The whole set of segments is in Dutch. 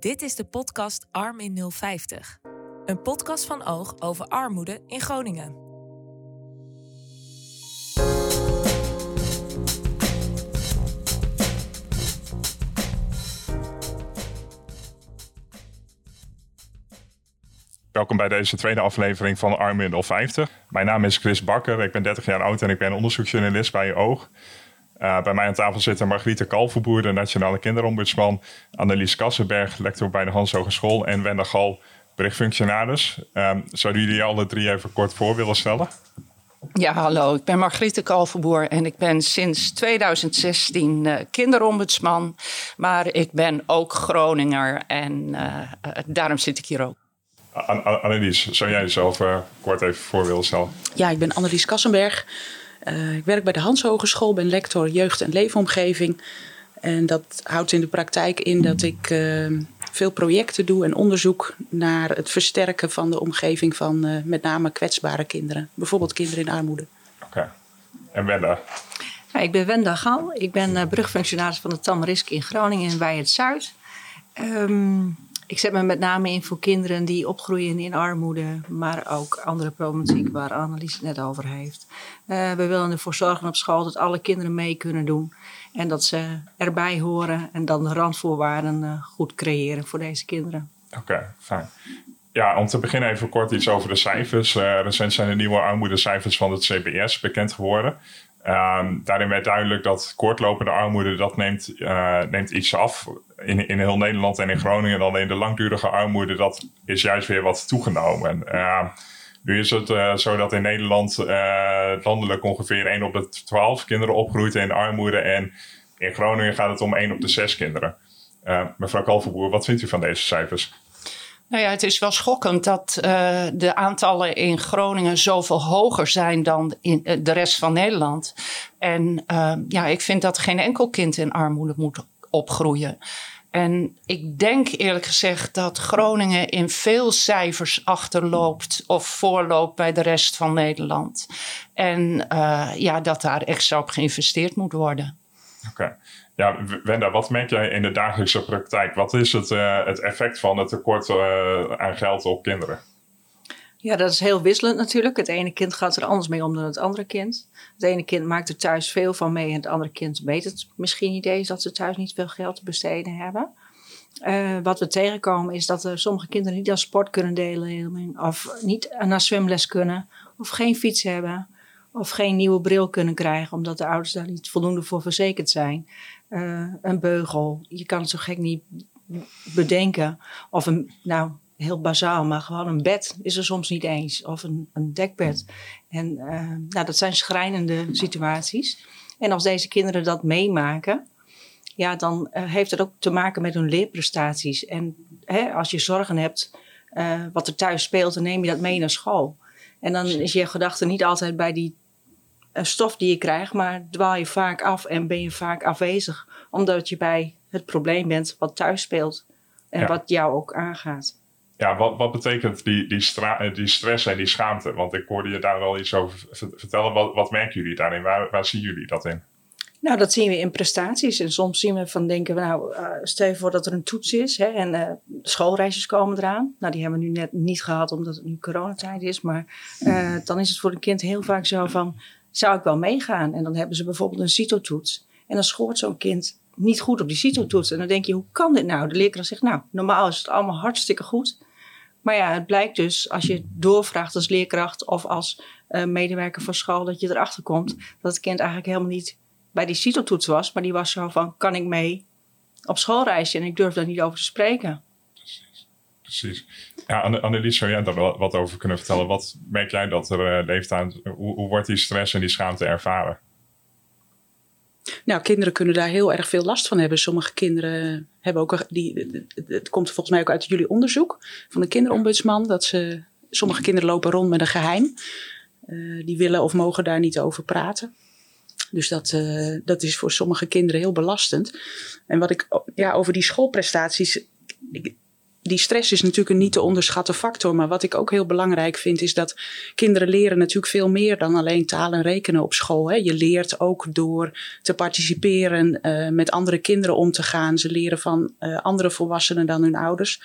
Dit is de podcast Arm in 050. Een podcast van Oog over armoede in Groningen. Welkom bij deze tweede aflevering van Arm in 050. Mijn naam is Chris Bakker, ik ben 30 jaar oud en ik ben onderzoeksjournalist bij Oog. Uh, bij mij aan tafel zitten Margriete Kalverboer, de Nationale Kinderombudsman. Annelies Kassenberg, lector bij de Hans Hogeschool. En Wenda Gal, berichtfunctionaris. Uh, zouden jullie alle drie even kort voor willen stellen? Ja, hallo. Ik ben Margriete Kalverboer en ik ben sinds 2016 uh, kinderombudsman. Maar ik ben ook Groninger en uh, daarom zit ik hier ook. Annelies, zou jij jezelf kort even voor willen stellen? Ja, ik ben Annelies Kassenberg. Uh, ik werk bij de Hans Hogeschool, ben lector jeugd- en leefomgeving. En dat houdt in de praktijk in dat ik uh, veel projecten doe en onderzoek naar het versterken van de omgeving van uh, met name kwetsbare kinderen. Bijvoorbeeld kinderen in armoede. Oké. Okay. En Wenda? Ja, ik ben Wenda Gal. Ik ben brugfunctionaris van de Tamarisk in Groningen en bij het Zuid. Um, ik zet me met name in voor kinderen die opgroeien in armoede, maar ook andere problematiek waar Annelies het net over heeft. Uh, we willen ervoor zorgen op school dat alle kinderen mee kunnen doen en dat ze erbij horen en dan de randvoorwaarden uh, goed creëren voor deze kinderen. Oké, fijn. Ja, om te beginnen even kort iets over de cijfers. Uh, recent zijn de nieuwe armoedecijfers van het CBS bekend geworden. Um, daarin werd duidelijk dat kortlopende armoede dat neemt, neemt iets af in, in heel Nederland en in Groningen. En alleen de langdurige armoede dat is juist weer wat toegenomen. Uh, nu is het uh, zo dat in Nederland landelijk ongeveer 1 op de 12 kinderen opgroeit in armoede. En in Groningen gaat het om 1 op de 6 kinderen. mevrouw Kalverboer, wat vindt u van deze cijfers? Nou ja, het is wel schokkend dat de aantallen in Groningen zoveel hoger zijn dan in de rest van Nederland. En ja, ik vind dat geen enkel kind in armoede moet opgroeien. En ik denk eerlijk gezegd dat Groningen in veel cijfers achterloopt of voorloopt bij de rest van Nederland. En ja, dat daar extra op geïnvesteerd moet worden. Oké. Ja, Wenda, wat merk jij in de dagelijkse praktijk? Wat is het, uh, het effect van het tekort uh, aan geld op kinderen? Ja, dat is heel wisselend natuurlijk. Het ene kind gaat er anders mee om dan het andere kind. Het ene kind maakt er thuis veel van mee en het andere kind weet het misschien niet eens dat ze thuis niet veel geld te besteden hebben. Uh, wat we tegenkomen is dat sommige kinderen niet aan sport kunnen delen, of niet naar zwemles kunnen, of geen fiets hebben, of geen nieuwe bril kunnen krijgen, omdat de ouders daar niet voldoende voor verzekerd zijn. Uh, een beugel, je kan het zo gek niet bedenken. Of een, nou, heel bazaal, maar gewoon een bed is er soms niet eens. Of een, een dekbed. En uh, nou, dat zijn schrijnende situaties. En als deze kinderen dat meemaken, ja, dan uh, heeft het ook te maken met hun leerprestaties. En hè, als je zorgen hebt wat er thuis speelt, dan neem je dat mee naar school. En dan is je gedachte niet altijd bij die stof die je krijgt, maar dwaal je vaak af en ben je vaak afwezig, omdat je bij het probleem bent wat thuis speelt en ja. wat jou ook aangaat. Ja, wat, wat betekent die, die, die, stress en die schaamte? Want ik hoorde je daar wel iets over vertellen. Wat, wat merken jullie daarin? Waar, waar zien jullie dat in? Nou, dat zien we in prestaties. En soms zien we van denken nou, uh, stel je voor dat er een toets is hè, en uh, schoolreisjes komen eraan. Nou, die hebben we nu net niet gehad omdat het nu coronatijd is. Maar dan is het voor een kind heel vaak zo van, zou ik wel meegaan? En dan hebben ze bijvoorbeeld een CITO-toets. En dan scoort zo'n kind niet goed op die CITO-toets. En dan denk je, hoe kan dit nou? De leerkracht zegt, nou, normaal is het allemaal hartstikke goed. Maar ja, het blijkt dus, als je doorvraagt als leerkracht of als uh, medewerker van school, dat je erachter komt dat het kind eigenlijk helemaal niet bij die CITO-toets was. Maar die was zo van, kan ik mee op schoolreisje? En ik durf daar niet over te spreken. Precies. Precies. Ja, Annelies, zou jij daar wat over kunnen vertellen? Wat merk jij dat er uh, leeft aan? Hoe, hoe wordt die stress en die schaamte ervaren? Nou, kinderen kunnen daar heel erg veel last van hebben. Sommige kinderen hebben ook, die, het komt volgens mij ook uit jullie onderzoek van de kinderombudsman, dat ze, sommige kinderen lopen rond met een geheim. Uh, die willen of mogen daar niet over praten. Dus dat, uh, dat is voor sommige kinderen heel belastend. En wat ik ja, over die schoolprestaties. Die stress is natuurlijk een niet te onderschatten factor. Maar wat ik ook heel belangrijk vind, is dat kinderen leren natuurlijk veel meer dan alleen taal en rekenen op school. Hè. Je leert ook door te participeren, uh, met andere kinderen om te gaan. Ze leren van uh, andere volwassenen dan hun ouders.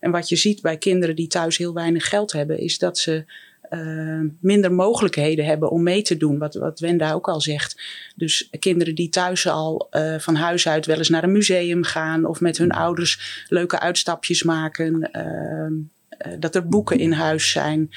En wat je ziet bij kinderen die thuis heel weinig geld hebben, is dat ze uh, minder mogelijkheden hebben om mee te doen. Wat, wat Wenda ook al zegt. Dus kinderen die thuis al uh, van huis uit wel eens naar een museum gaan of met hun ouders leuke uitstapjes maken. Uh, dat er boeken in huis zijn.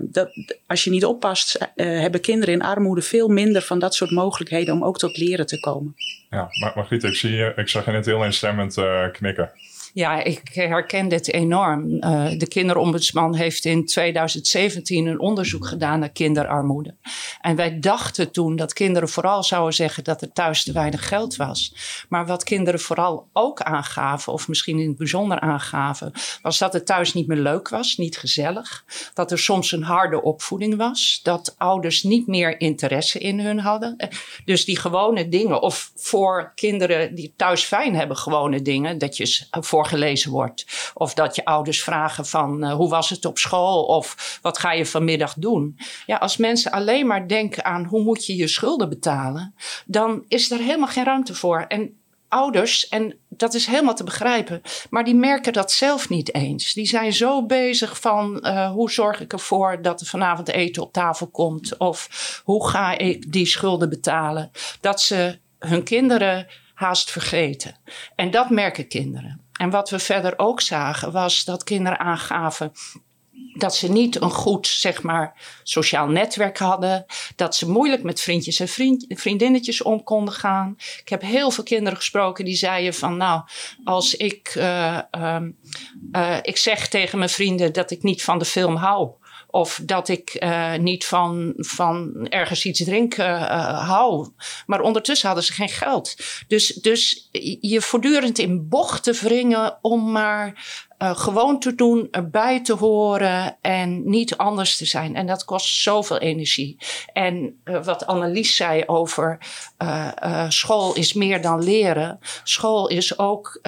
dat, als je niet oppast, hebben kinderen in armoede veel minder van dat soort mogelijkheden om ook tot leren te komen. Ja, maar Margriet, ik, zie je, ik zag je net heel instemmend knikken. Ja, ik herken dit enorm. Uh, de kinderombudsman heeft in 2017 een onderzoek gedaan naar kinderarmoede. En wij dachten toen dat kinderen vooral zouden zeggen dat er thuis te weinig geld was. Maar wat kinderen vooral ook aangaven, of misschien in het bijzonder aangaven, was dat het thuis niet meer leuk was, niet gezellig. Dat er soms een harde opvoeding was. Dat ouders niet meer interesse in hun hadden. Dus die gewone dingen, of voor kinderen die thuis fijn hebben, gewone dingen, dat je voor voorgelezen wordt. Of dat je ouders vragen van uh, hoe was het op school? Of wat ga je vanmiddag doen? Ja, als mensen alleen maar denken aan hoe moet je je schulden betalen, dan is er helemaal geen ruimte voor. En ouders, en dat is helemaal te begrijpen, maar die merken dat zelf niet eens. Die zijn zo bezig van uh, hoe zorg ik ervoor dat er vanavond eten op tafel komt of hoe ga ik die schulden betalen, dat ze hun kinderen haast vergeten. En dat merken kinderen. En wat we verder ook zagen was dat kinderen aangaven dat ze niet een goed, zeg maar, sociaal netwerk hadden. Dat ze moeilijk met vriendjes en vriend, vriendinnetjes om konden gaan. Ik heb heel veel kinderen gesproken die zeiden van, nou, als ik, uh, uh, ik zeg tegen mijn vrienden dat ik niet van de film hou. Of dat ik uh, niet van, van ergens iets drinken uh, hou. Maar ondertussen hadden ze geen geld. Dus, dus je voortdurend in bochten wringen om maar uh, gewoon te doen, erbij te horen en niet anders te zijn. En dat kost zoveel energie. En uh, wat Annelies zei over uh, school is meer dan leren. School is ook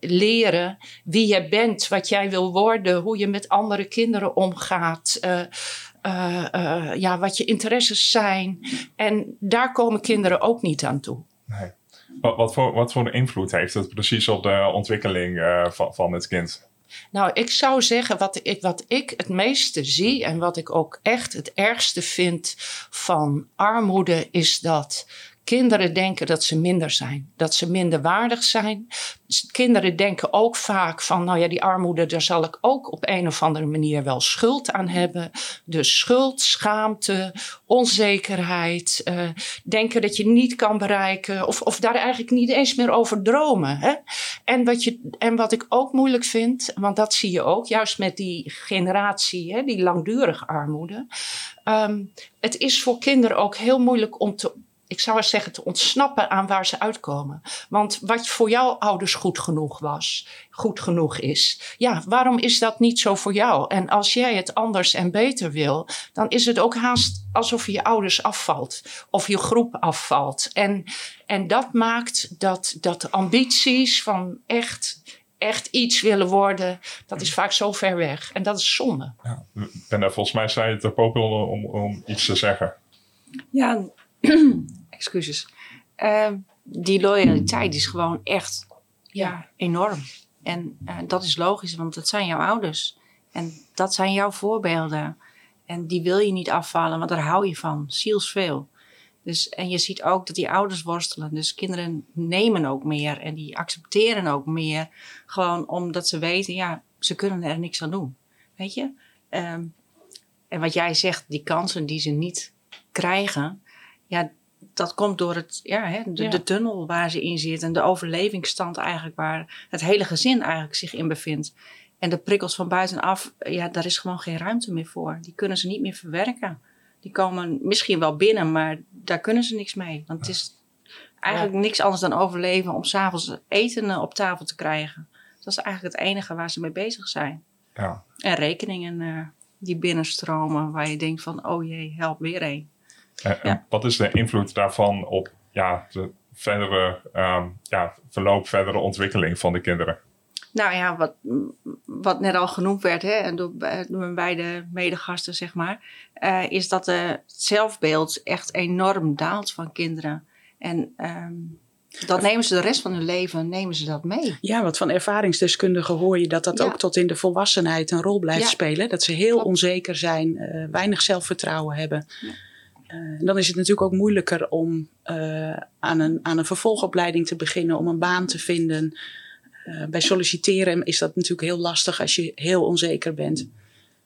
leren wie je bent, wat jij wil worden, hoe je met andere kinderen omgaat. ja, wat je interesses zijn. En daar komen kinderen ook niet aan toe. Nee. Wat, voor, wat voor invloed heeft het precies op de ontwikkeling van het kind? Nou, ik zou zeggen, wat ik, wat ik het meeste zie en wat ik ook echt het ergste vind van armoede, is dat kinderen denken dat ze minder zijn, dat ze minder waardig zijn. Kinderen denken ook vaak van, nou ja, die armoede, daar zal ik ook op een of andere manier wel schuld aan hebben. Dus schuld, schaamte, onzekerheid, uh, denken dat je niet kan bereiken of, of daar eigenlijk niet eens meer over dromen. Hè? En, wat je, en wat ik ook moeilijk vind, want dat zie je ook, juist met die generatie, hè, die langdurige armoede. Um, het is voor kinderen ook heel moeilijk om te ik zou eens zeggen, te ontsnappen aan waar ze uitkomen. Want wat voor jouw ouders goed genoeg was, goed genoeg is. Ja, waarom is dat niet zo voor jou? En als jij het anders en beter wil, dan is het ook haast alsof je ouders afvalt. Of je groep afvalt. En, en dat maakt dat, dat ambities van echt echt iets willen worden, dat is vaak zo ver weg. En dat is zonde. Ja, en volgens mij zei het er populair om, om iets te zeggen. Ja, excuses. Uh, die loyaliteit is gewoon echt ja, enorm. En uh, dat is logisch, want dat zijn jouw ouders. En dat zijn jouw voorbeelden. En die wil je niet afvallen, want daar hou je van. Zielsveel. Dus, en je ziet ook dat die ouders worstelen. Dus kinderen nemen ook meer en die accepteren ook meer. Gewoon omdat ze weten, ja, ze kunnen er niks aan doen. Weet je? Um, en wat jij zegt, die kansen die ze niet krijgen, ja, dat komt door het, ja, hè, de, de, tunnel waar ze in zit en de overlevingsstand eigenlijk waar het hele gezin eigenlijk zich in bevindt. En de prikkels van buitenaf, ja, daar is gewoon geen ruimte meer voor. Die kunnen ze niet meer verwerken. Die komen misschien wel binnen, maar daar kunnen ze niks mee. Want het is eigenlijk niks anders dan overleven om s'avonds eten eh, op tafel te krijgen. Dat is eigenlijk het enige waar ze mee bezig zijn. Ja. En rekeningen uh, die binnenstromen waar je denkt van, oh jee, help weer een. En, wat is de invloed daarvan op ja, de verdere um, ja, verloop, verdere ontwikkeling van de kinderen? Nou ja, wat, wat net al genoemd werd hè, en door, door mijn beide medegasten, zeg maar, uh, is dat het zelfbeeld echt enorm daalt van kinderen. En um, dat nemen ze de rest van hun leven nemen ze dat mee. Ja, want van ervaringsdeskundigen hoor je dat dat ook tot in de volwassenheid een rol blijft spelen. Dat ze heel onzeker zijn, uh, weinig zelfvertrouwen hebben. Ja. Uh, dan is het natuurlijk ook moeilijker om uh, aan, een, aan een vervolgopleiding te beginnen, om een baan te vinden. Uh, bij solliciteren is dat natuurlijk heel lastig als je heel onzeker bent.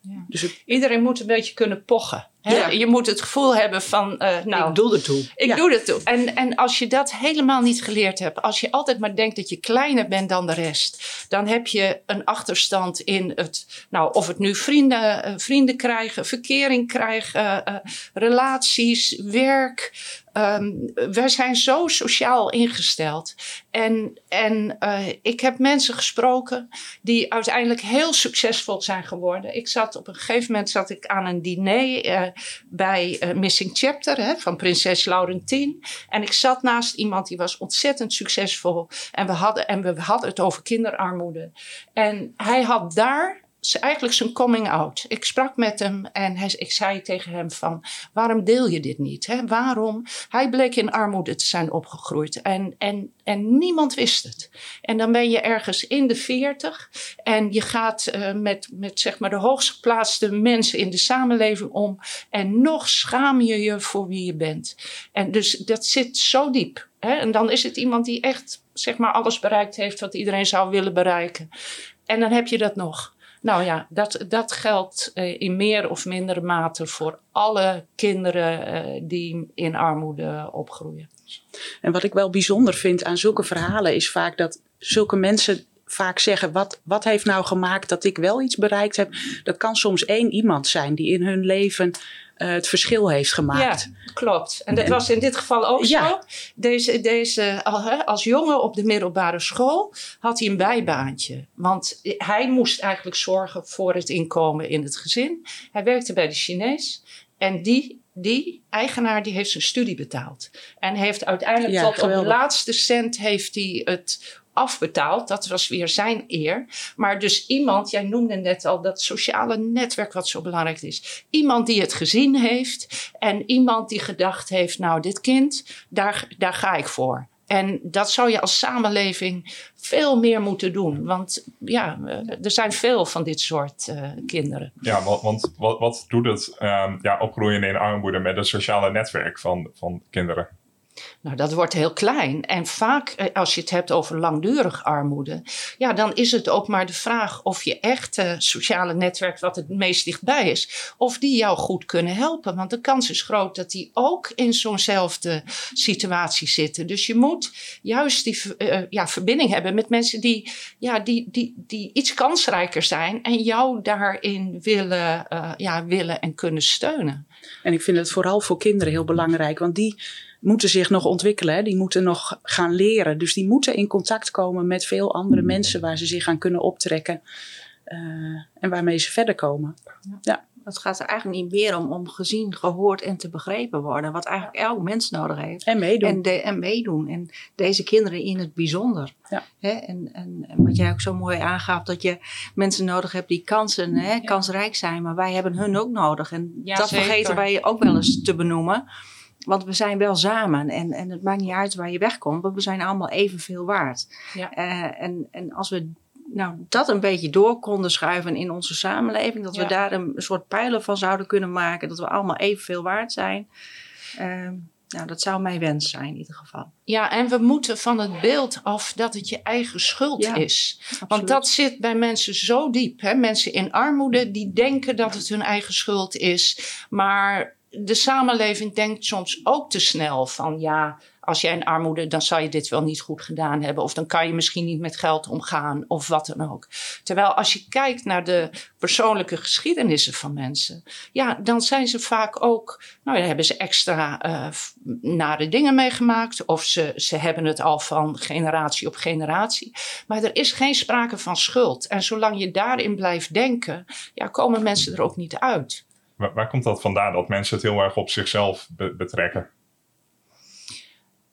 Ja. Dus het... Iedereen moet een beetje kunnen pochen. Ja. Je moet het gevoel hebben van, uh, nou, ik doe er toe. Ik ja. doe er toe. En, en als je dat helemaal niet geleerd hebt, als je altijd maar denkt dat je kleiner bent dan de rest, dan heb je een achterstand in het, nou, of het nu vrienden, uh, vrienden krijgen, verkering krijgen, uh, relaties, werk. Um, wij zijn zo sociaal ingesteld. En, en ik heb mensen gesproken die uiteindelijk heel succesvol zijn geworden. Ik zat op een gegeven moment zat ik aan een diner bij uh, Missing Chapter hè, van prinses Laurentien. En ik zat naast iemand die was ontzettend succesvol. En we hadden, en we hadden het over kinderarmoede. En hij had daar eigenlijk zijn coming out. Ik sprak met hem en hij, ik zei tegen hem van, waarom deel je dit niet? Hè? Waarom? Hij bleek in armoede te zijn opgegroeid en, en, en niemand wist het. En dan ben je ergens in de veertig en je gaat uh, met, met zeg maar de hoogst geplaatste mensen in de samenleving om en nog schaam je je voor wie je bent. En dus dat zit zo diep. Hè? En dan is het iemand die echt zeg maar alles bereikt heeft wat iedereen zou willen bereiken. En dan heb je dat nog. Nou ja, dat, dat geldt uh, in meer of mindere mate voor alle kinderen uh, die in armoede opgroeien. En wat ik wel bijzonder vind aan zulke verhalen is vaak dat zulke mensen vaak zeggen: wat, wat heeft nou gemaakt dat ik wel iets bereikt heb? Dat kan soms één iemand zijn die in hun leven het verschil heeft gemaakt. Ja, klopt. En dat en, was in dit geval ook ja. zo. Deze, deze, als jongen op de middelbare school had hij een bijbaantje. Want hij moest eigenlijk zorgen voor het inkomen in het gezin. Hij werkte bij de Chinees. En die die eigenaar die heeft zijn studie betaald. En heeft uiteindelijk ja, tot geweldig. op de laatste cent heeft hij het afbetaald. Dat was weer zijn eer. Maar dus iemand, jij noemde net al dat sociale netwerk wat zo belangrijk is. Iemand die het gezien heeft en iemand die gedacht heeft, nou dit kind, daar, daar ga ik voor. En dat zou je als samenleving veel meer moeten doen. Want ja, er zijn veel van dit soort uh, kinderen. Ja, want, want wat, doet het um, ja, opgroeien in armoede met het sociale netwerk van, van kinderen? Nou, dat wordt heel klein. En vaak, eh, als je het hebt over langdurig armoede, ja, dan is het ook maar de vraag of je echte sociale netwerk, wat het meest dichtbij is, of die jou goed kunnen helpen. Want de kans is groot dat die ook in zo'nzelfde situatie zitten. Dus je moet juist die uh, ja, verbinding hebben met mensen die, ja, die, die, die iets kansrijker zijn en jou daarin willen, ja, willen en kunnen steunen. En ik vind het vooral voor kinderen heel belangrijk, want die moeten zich nog ontwikkelen. Hè? Die moeten nog gaan leren. Dus die moeten in contact komen met veel andere mensen waar ze zich aan kunnen optrekken. Uh, en waarmee ze verder komen. Ja. ja. Het gaat er eigenlijk niet meer om om gezien, gehoord en te begrepen worden. Wat eigenlijk elk mens nodig heeft. En meedoen. En, de, en meedoen. En deze kinderen in het bijzonder. Ja. Hè? En, en, en, wat jij ook zo mooi aangaf, dat je mensen nodig hebt die kansen, hè, kansrijk zijn. Maar wij hebben hun ook nodig. En ja, dat zeker. vergeten wij ook wel eens te benoemen. Want we zijn wel samen en, en het maakt niet uit waar je wegkomt, want we zijn allemaal evenveel waard. Ja. Uh, en, en als we nou, dat een beetje door konden schuiven in onze samenleving, dat ja. we daar een soort pijlen van zouden kunnen maken, dat we allemaal evenveel waard zijn. Uh, nou, dat zou mijn wens zijn in ieder geval. Ja, en we moeten van het beeld af dat het je eigen schuld ja, is. Absoluut. Want dat zit bij mensen zo diep. Hè? Mensen in armoede die denken dat het hun eigen schuld is. Maar de samenleving denkt soms ook te snel van ja, als jij in armoede, dan zal je dit wel niet goed gedaan hebben. Of dan kan je misschien niet met geld omgaan of wat dan ook. Terwijl als je kijkt naar de persoonlijke geschiedenissen van mensen, ja, dan zijn ze vaak ook, nou ja, hebben ze extra uh, nare dingen meegemaakt. Of ze, ze hebben het al van generatie op generatie. Maar er is geen sprake van schuld. En zolang je daarin blijft denken, ja, komen mensen er ook niet uit. Waar, komt dat vandaan dat mensen het heel erg op zichzelf be betrekken?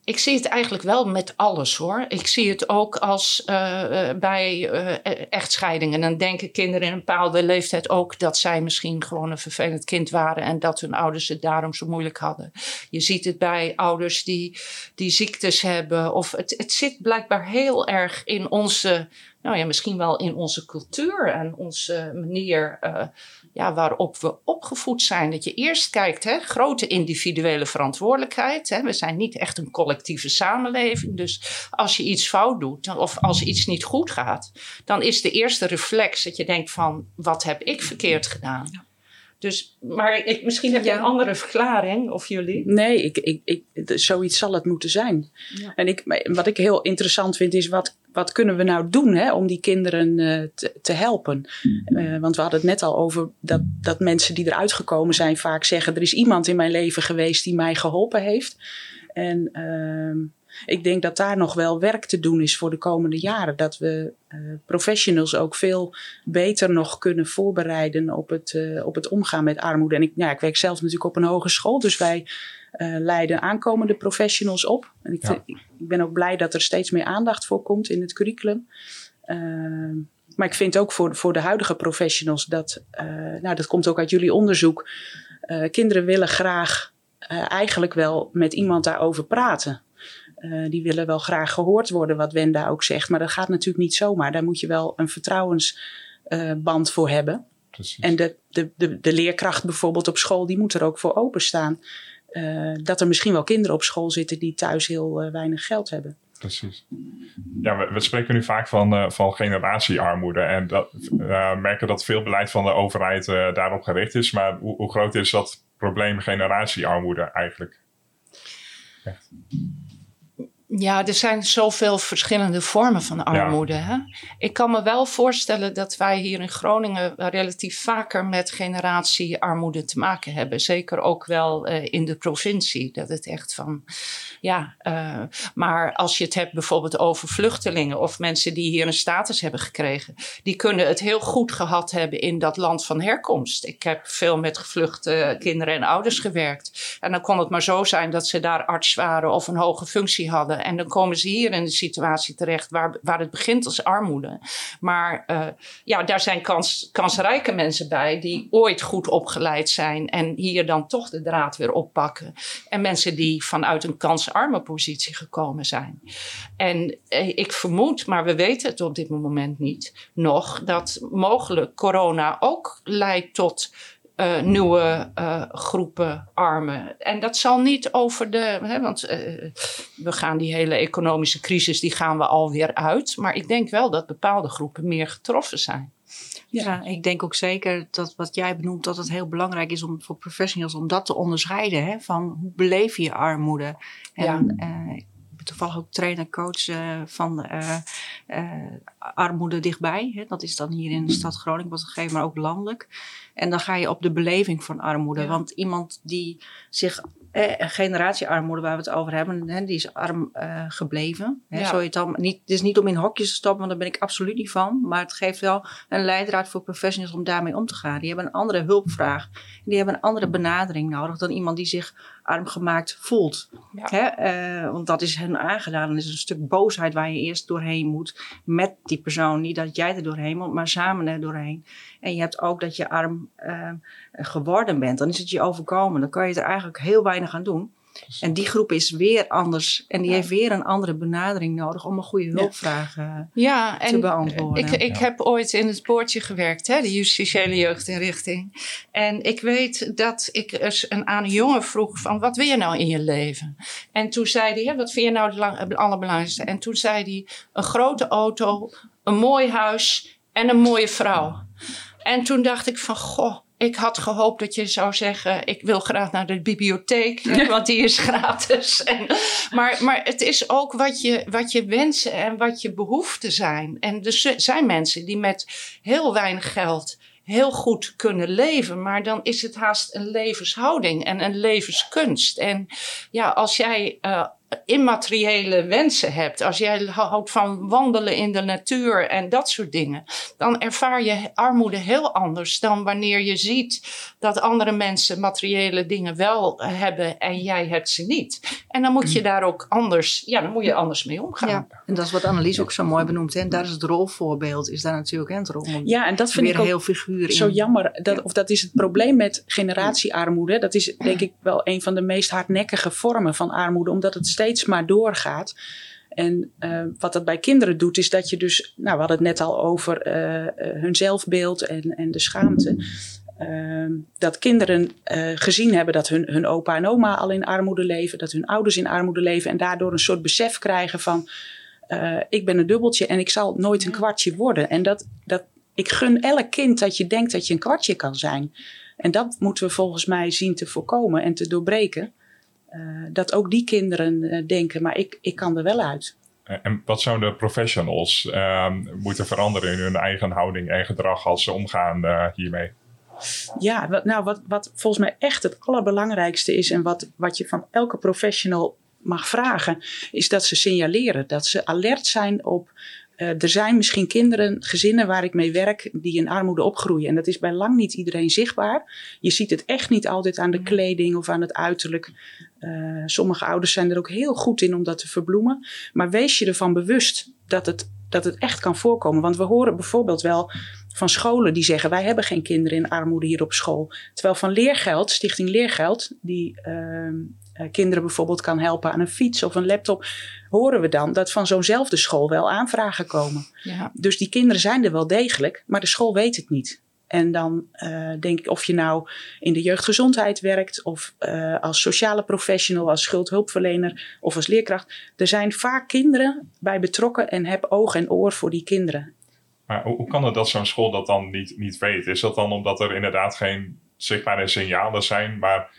Ik zie het eigenlijk wel met alles hoor. Ik zie het ook als uh, bij uh, echtscheidingen. Dan denken kinderen in een bepaalde leeftijd ook dat zij misschien gewoon een vervelend kind waren en dat hun ouders het daarom zo moeilijk hadden. Je ziet het bij ouders die, die ziektes hebben. Of het, het zit blijkbaar heel erg in onze nou ja, misschien wel in onze cultuur en onze manier ja, waarop we opgevoed zijn. Dat je eerst kijkt, hè, grote individuele verantwoordelijkheid. Hè. We zijn niet echt een collectieve samenleving. Dus als je iets fout doet of als iets niet goed gaat, dan is de eerste reflex dat je denkt van, wat heb ik verkeerd gedaan? Dus, maar ik, misschien heb je een andere verklaring, of jullie? Nee, ik, ik, ik, zoiets zal het moeten zijn. Ja. En ik, wat ik heel interessant vind is, wat, wat kunnen we nou doen hè, om die kinderen uh, te, te, helpen? Uh, want we hadden het net al over dat, dat mensen die eruit gekomen zijn vaak zeggen... er is iemand in mijn leven geweest die mij geholpen heeft. En... Uh, ik denk dat daar nog wel werk te doen is voor de komende jaren. Dat we uh, professionals ook veel beter nog kunnen voorbereiden op het, uh, op het omgaan met armoede. En ik, ik werk zelf natuurlijk op een hogeschool, dus wij uh, leiden aankomende professionals op. En ik, ja. ik, ben ook blij dat er steeds meer aandacht voor komt in het curriculum. maar ik vind ook voor, voor de huidige professionals dat, nou, dat komt ook uit jullie onderzoek. kinderen willen graag eigenlijk wel met iemand daarover praten. Uh, die willen wel graag gehoord worden, wat Wenda ook zegt. Maar dat gaat natuurlijk niet zomaar. Daar moet je wel een vertrouwensband uh, voor hebben. Precies. En de, de, de, de, leerkracht bijvoorbeeld op school, die moet er ook voor openstaan. Uh, dat er misschien wel kinderen op school zitten die thuis heel weinig geld hebben. Precies. Ja, we, we spreken nu vaak van, van generatiearmoede. En dat, merken dat veel beleid van de overheid daarop gericht is. Maar hoe, hoe groot is dat probleem generatiearmoede eigenlijk? Echt. Ja, er zijn zoveel verschillende vormen van armoede. Ja. Hè? Ik kan me wel voorstellen dat wij hier in Groningen relatief vaker met generatiearmoede te maken hebben. Zeker ook wel uh, in de provincie. Dat het echt van, ja, uh, maar als je het hebt bijvoorbeeld over vluchtelingen of mensen die hier een status hebben gekregen, die kunnen het heel goed gehad hebben in dat land van herkomst. Ik heb veel met gevluchte kinderen en ouders gewerkt. En dan kon het maar zo zijn dat ze daar arts waren of een hoge functie hadden en dan komen ze hier in de situatie terecht waar, waar het begint als armoede. Maar uh, ja, daar zijn kans, kansrijke mensen bij die ooit goed opgeleid zijn en hier dan toch de draad weer oppakken. En mensen die vanuit een kansarme positie gekomen zijn. En eh, ik vermoed, maar we weten het op dit moment niet nog, dat mogelijk corona ook leidt tot uh, nieuwe uh, groepen armen. En dat zal niet over de. Hè, want we gaan die hele economische crisis, die gaan we alweer uit. Maar ik denk wel dat bepaalde groepen meer getroffen zijn. Ja, ik denk ook zeker dat wat jij benoemt, dat het heel belangrijk is om voor professionals om dat te onderscheiden. Hè, van hoe beleef je armoede? En, ja toevallig ook trainer, coach uh, van uh, armoede dichtbij. Hè. Dat is dan hier in de stad Groningen wat gegeven, maar ook landelijk. En dan ga je op de beleving van armoede. Ja. Want iemand die zich eh, generatiearmoede waar we het over hebben, hè, die is arm uh, gebleven. Hè, ja. Zo je het, dan niet, het is niet om in hokjes te stoppen, want daar ben ik absoluut niet van. Maar het geeft wel een leidraad voor professionals om daarmee om te gaan. Die hebben een andere hulpvraag. Die hebben een andere benadering nodig dan iemand die zich arm gemaakt voelt. Ja. Hè? Uh, want dat is hen aangedaan. En is een stuk boosheid waar je eerst doorheen moet met die persoon. Niet dat jij er doorheen moet, maar samen er doorheen. En je hebt ook dat je arm uh, geworden bent. Dan is het je overkomen. Dan kan je er eigenlijk heel weinig aan doen. En die groep is weer anders. En die ja. heeft weer een andere benadering nodig om een goede hulpvraag uh, ja, te beantwoorden. Ik, ik ja. heb ooit in het poortje gewerkt, hè, de justitiële jeugdinrichting. En ik weet dat ik eens een aan een jongen vroeg van wat wil je nou in je leven? En toen zei hij, wat vind je nou het allerbelangrijkste? En toen zei hij, een grote auto, een mooi huis en een mooie vrouw. En toen dacht ik van, goh, ik had gehoopt dat je zou zeggen: Ik wil graag naar de bibliotheek, want die is gratis. En, maar, maar het is ook wat je, wat je wensen en wat je behoeften zijn. En er zijn mensen die met heel weinig geld heel goed kunnen leven. Maar dan is het haast een levenshouding en een levenskunst. En ja, als jij uh, immateriële wensen hebt, als jij houdt van wandelen in de natuur en dat soort dingen, dan ervaar je armoede heel anders dan wanneer je ziet dat andere mensen materiële dingen wel hebben en jij hebt ze niet. En dan moet je daar ook anders, ja, dan moet je anders mee omgaan. Ja, en dat is wat Annelies ook zo mooi benoemt. En daar is het rolvoorbeeld, is daar natuurlijk het rol. Ja, en dat vind ik ook heel figuur zo jammer. Dat, Of dat is het probleem met generatiearmoede. Dat is denk ik wel een van de meest hardnekkige vormen van armoede, omdat het steeds maar doorgaat. En uh, wat dat bij kinderen doet, is dat je dus, nou, we hadden het net al over uh, hun zelfbeeld en, en de schaamte. Uh, dat kinderen gezien hebben dat hun, hun opa en oma al in armoede leven, dat hun ouders in armoede leven en daardoor een soort besef krijgen van, ik ben een dubbeltje en ik zal nooit een kwartje worden. En dat, dat, ik gun elk kind dat je denkt dat je een kwartje kan zijn. En dat moeten we volgens mij zien te voorkomen en te doorbreken. Uh, dat ook die kinderen uh, denken, maar ik, ik kan er wel uit. En wat zouden de professionals uh, moeten veranderen in hun eigen houding en gedrag als ze omgaan uh, hiermee? Ja, wat, nou, wat, wat volgens mij echt het allerbelangrijkste is en wat, wat je van elke professional mag vragen, is dat ze signaleren. Dat ze alert zijn op uh, er zijn misschien kinderen, gezinnen waar ik mee werk, die in armoede opgroeien. En dat is bij lang niet iedereen zichtbaar. Je ziet het echt niet altijd aan de mm. kleding of aan het uiterlijk. Uh, sommige ouders zijn er ook heel goed in om dat te verbloemen. Maar wees je ervan bewust dat het, dat het echt kan voorkomen. Want we horen bijvoorbeeld wel van scholen die zeggen: wij hebben geen kinderen in armoede hier op school. Terwijl van Leergeld, Stichting Leergeld, die uh, kinderen bijvoorbeeld kan helpen aan een fiets of een laptop, horen we dan dat van zo'nzelfde school wel aanvragen komen. Ja. Dus die kinderen zijn er wel degelijk, maar de school weet het niet. En dan uh, denk ik of je nou in de jeugdgezondheid werkt of uh, als sociale professional, als schuldhulpverlener of als leerkracht. Er zijn vaak kinderen bij betrokken en heb oog en oor voor die kinderen. Maar hoe, hoe kan het dat zo'n school dat dan niet, niet weet? Is dat dan omdat er inderdaad geen zichtbare signalen zijn, maar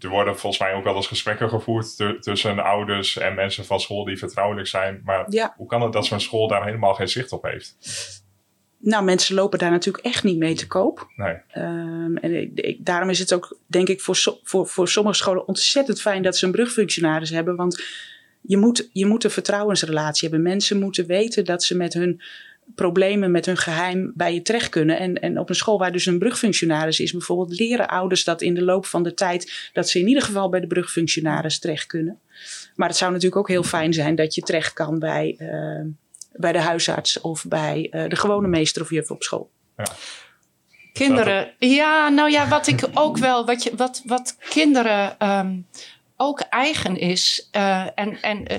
er worden volgens mij ook wel eens gesprekken gevoerd tussen ouders en mensen van school die vertrouwelijk zijn. Maar hoe kan het dat zo'n school daar helemaal geen zicht op heeft? Nou, mensen lopen daar natuurlijk echt niet mee te koop. Nee. Um, en ik, daarom is het ook, denk ik, voor, voor, voor sommige scholen ontzettend fijn dat ze een brugfunctionaris hebben. Want je moet, je moet een vertrouwensrelatie hebben. Mensen moeten weten dat ze met hun problemen met hun geheim bij je terecht kunnen. En, en op een school waar dus een brugfunctionaris is, bijvoorbeeld, leren ouders dat in de loop van de tijd, dat ze in ieder geval bij de brugfunctionaris terecht kunnen. Maar het zou natuurlijk ook heel fijn zijn dat je terecht kan bij, uh, bij de huisarts of bij uh, de gewone meester of juf op school. Ja. Kinderen, ja, nou ja, wat ik ook wel, wat, je, wat, wat kinderen um, ook eigen is. Uh, en en uh,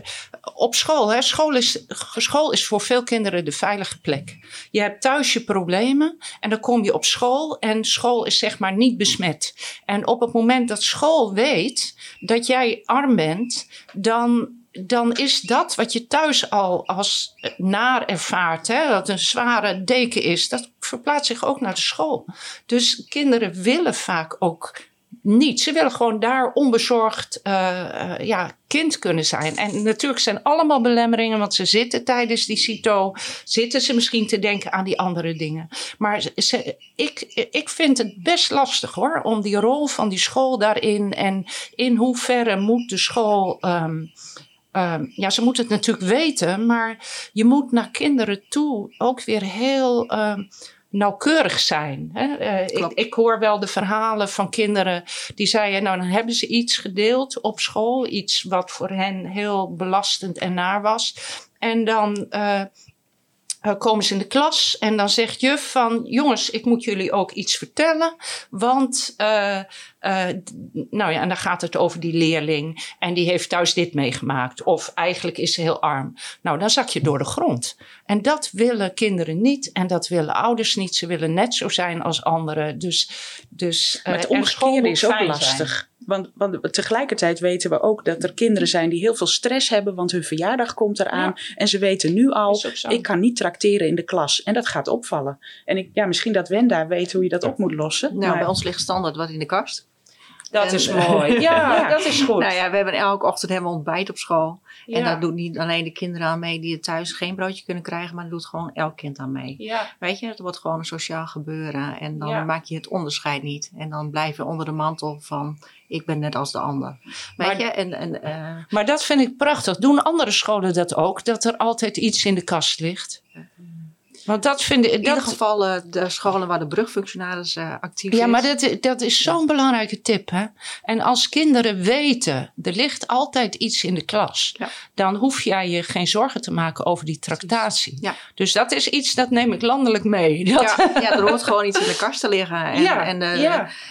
op school, hè, school, is, school is voor veel kinderen de veilige plek. Je hebt thuis je problemen en dan kom je op school en school is zeg maar niet besmet. En op het moment dat school weet dat jij arm bent, dan dan is dat wat je thuis al als naar ervaart, hè, dat een zware deken is, dat verplaatst zich ook naar de school. Dus kinderen willen vaak ook niet. Ze willen gewoon daar onbezorgd uh, ja, kind kunnen zijn. En natuurlijk zijn allemaal belemmeringen, want ze zitten tijdens die CITO, zitten ze misschien te denken aan die andere dingen. Maar ik, ik vind het best lastig hoor, om die rol van die school daarin en in hoeverre moet de school. Um, um, ja, ze moeten het natuurlijk weten, maar je moet naar kinderen toe ook weer heel. Um, nauwkeurig zijn. Hè? Uh, ik, ik, hoor wel de verhalen van kinderen die zeiden, nou dan hebben ze iets gedeeld op school, iets wat voor hen heel belastend en naar was. En dan uh, komen ze in de klas en dan zegt juf van, jongens, ik moet jullie ook iets vertellen, want uh, uh, nou ja, en dan gaat het over die leerling. En die heeft thuis dit meegemaakt. Of eigenlijk is ze heel arm. Nou, dan zak je door de grond. En dat willen kinderen niet. En dat willen ouders niet. Ze willen net zo zijn als anderen. Dus, dus maar het omgekeerde is ook lastig. Want, want, tegelijkertijd weten we ook dat er kinderen zijn die heel veel stress hebben, want hun verjaardag komt eraan. En ze weten nu al, ik kan niet trakteren in de klas. En dat gaat opvallen. En ik, ja, misschien dat Wenda weet hoe je dat op moet lossen. Nou, bij ons ligt standaard wat in de kast. Dat En- is mooi. Ja, Ja. dat is goed. Nou ja, we hebben elke ochtend hebben we ontbijt op school. En daar doet niet alleen de kinderen aan mee die thuis geen broodje kunnen krijgen, maar daar doet gewoon elk kind aan mee. Ja, Weet je, het wordt gewoon een sociaal gebeuren. En dan Ja. maak je het onderscheid niet. En dan blijf je onder de mantel van ik ben net als de ander. Weet Maar- je, en, en eh, maar dat vind ik prachtig. Doen andere scholen dat ook? Dat er altijd iets in de kast ligt? Want dat vind ik... in ieder Dat, geval eh, de scholen waar de brugfunctionaris eh, actief ja, is. maar dat, dat is zo'n belangrijke tip. Hè? En als kinderen weten, er ligt altijd iets in de klas. Ja. Dan hoef jij je geen zorgen te maken over die tractatie. Ja. Dus dat is iets, dat neem ik landelijk mee. Dat, Ja, ja, er hoort gewoon iets in de kast te liggen. En, ja, en, eh,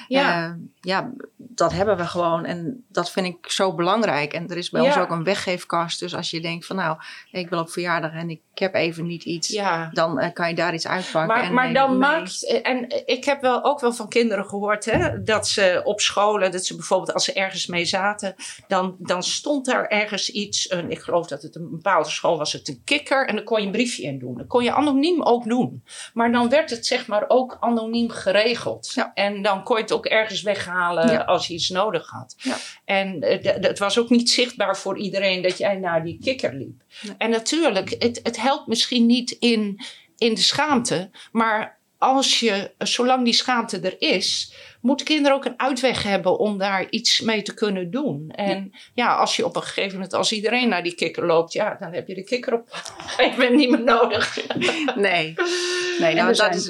ja, ja. dat hebben we gewoon. En dat vind ik zo belangrijk. En er is bij Ja. ons ook een weggeefkast. Dus als je denkt van nou, ik wil op verjaardag en ik heb even niet iets. ja. Dan eh, kan je daar iets uitpakken. Maar, en maar dan maakt. En ik heb wel ook wel van kinderen gehoord hè, dat ze op scholen, dat ze bijvoorbeeld als ze ergens mee zaten, dan, dan stond daar ergens iets. Een, ik geloof dat het een bepaalde school was, het een kikker. En dan kon je een briefje in doen. Dat kon je anoniem ook doen. Maar dan werd het zeg maar ook anoniem geregeld. Ja. En dan kon je het ook ergens Ja. als je iets nodig had. Ja. En eh, het was ook niet zichtbaar voor iedereen dat jij naar die kikker liep. En natuurlijk, het, het helpt misschien niet in, in de schaamte, maar als je, zolang die schaamte er is, moeten kinderen ook een uitweg hebben om daar iets mee te kunnen doen. En ja, als je op een gegeven moment, als iedereen naar die kikker loopt, ja, dan heb je de kikker op. Ik ben niet meer nodig. Nee, nee nou, er dat zijn- is.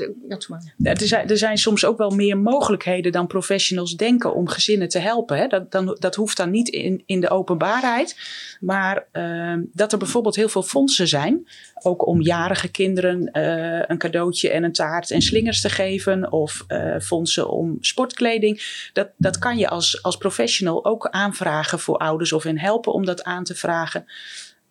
Er zijn, er zijn soms ook wel meer mogelijkheden dan professionals denken om gezinnen te helpen. Hè. Dat, dan, dat hoeft dan niet in, in de openbaarheid. Maar ehm, dat er bijvoorbeeld heel veel fondsen zijn. Ook om jarige kinderen eh, een cadeautje en een taart en slingers te geven. Of eh, fondsen om sportkleding. Dat, dat kan je als, als professional ook aanvragen voor ouders of hen helpen om dat aan te vragen.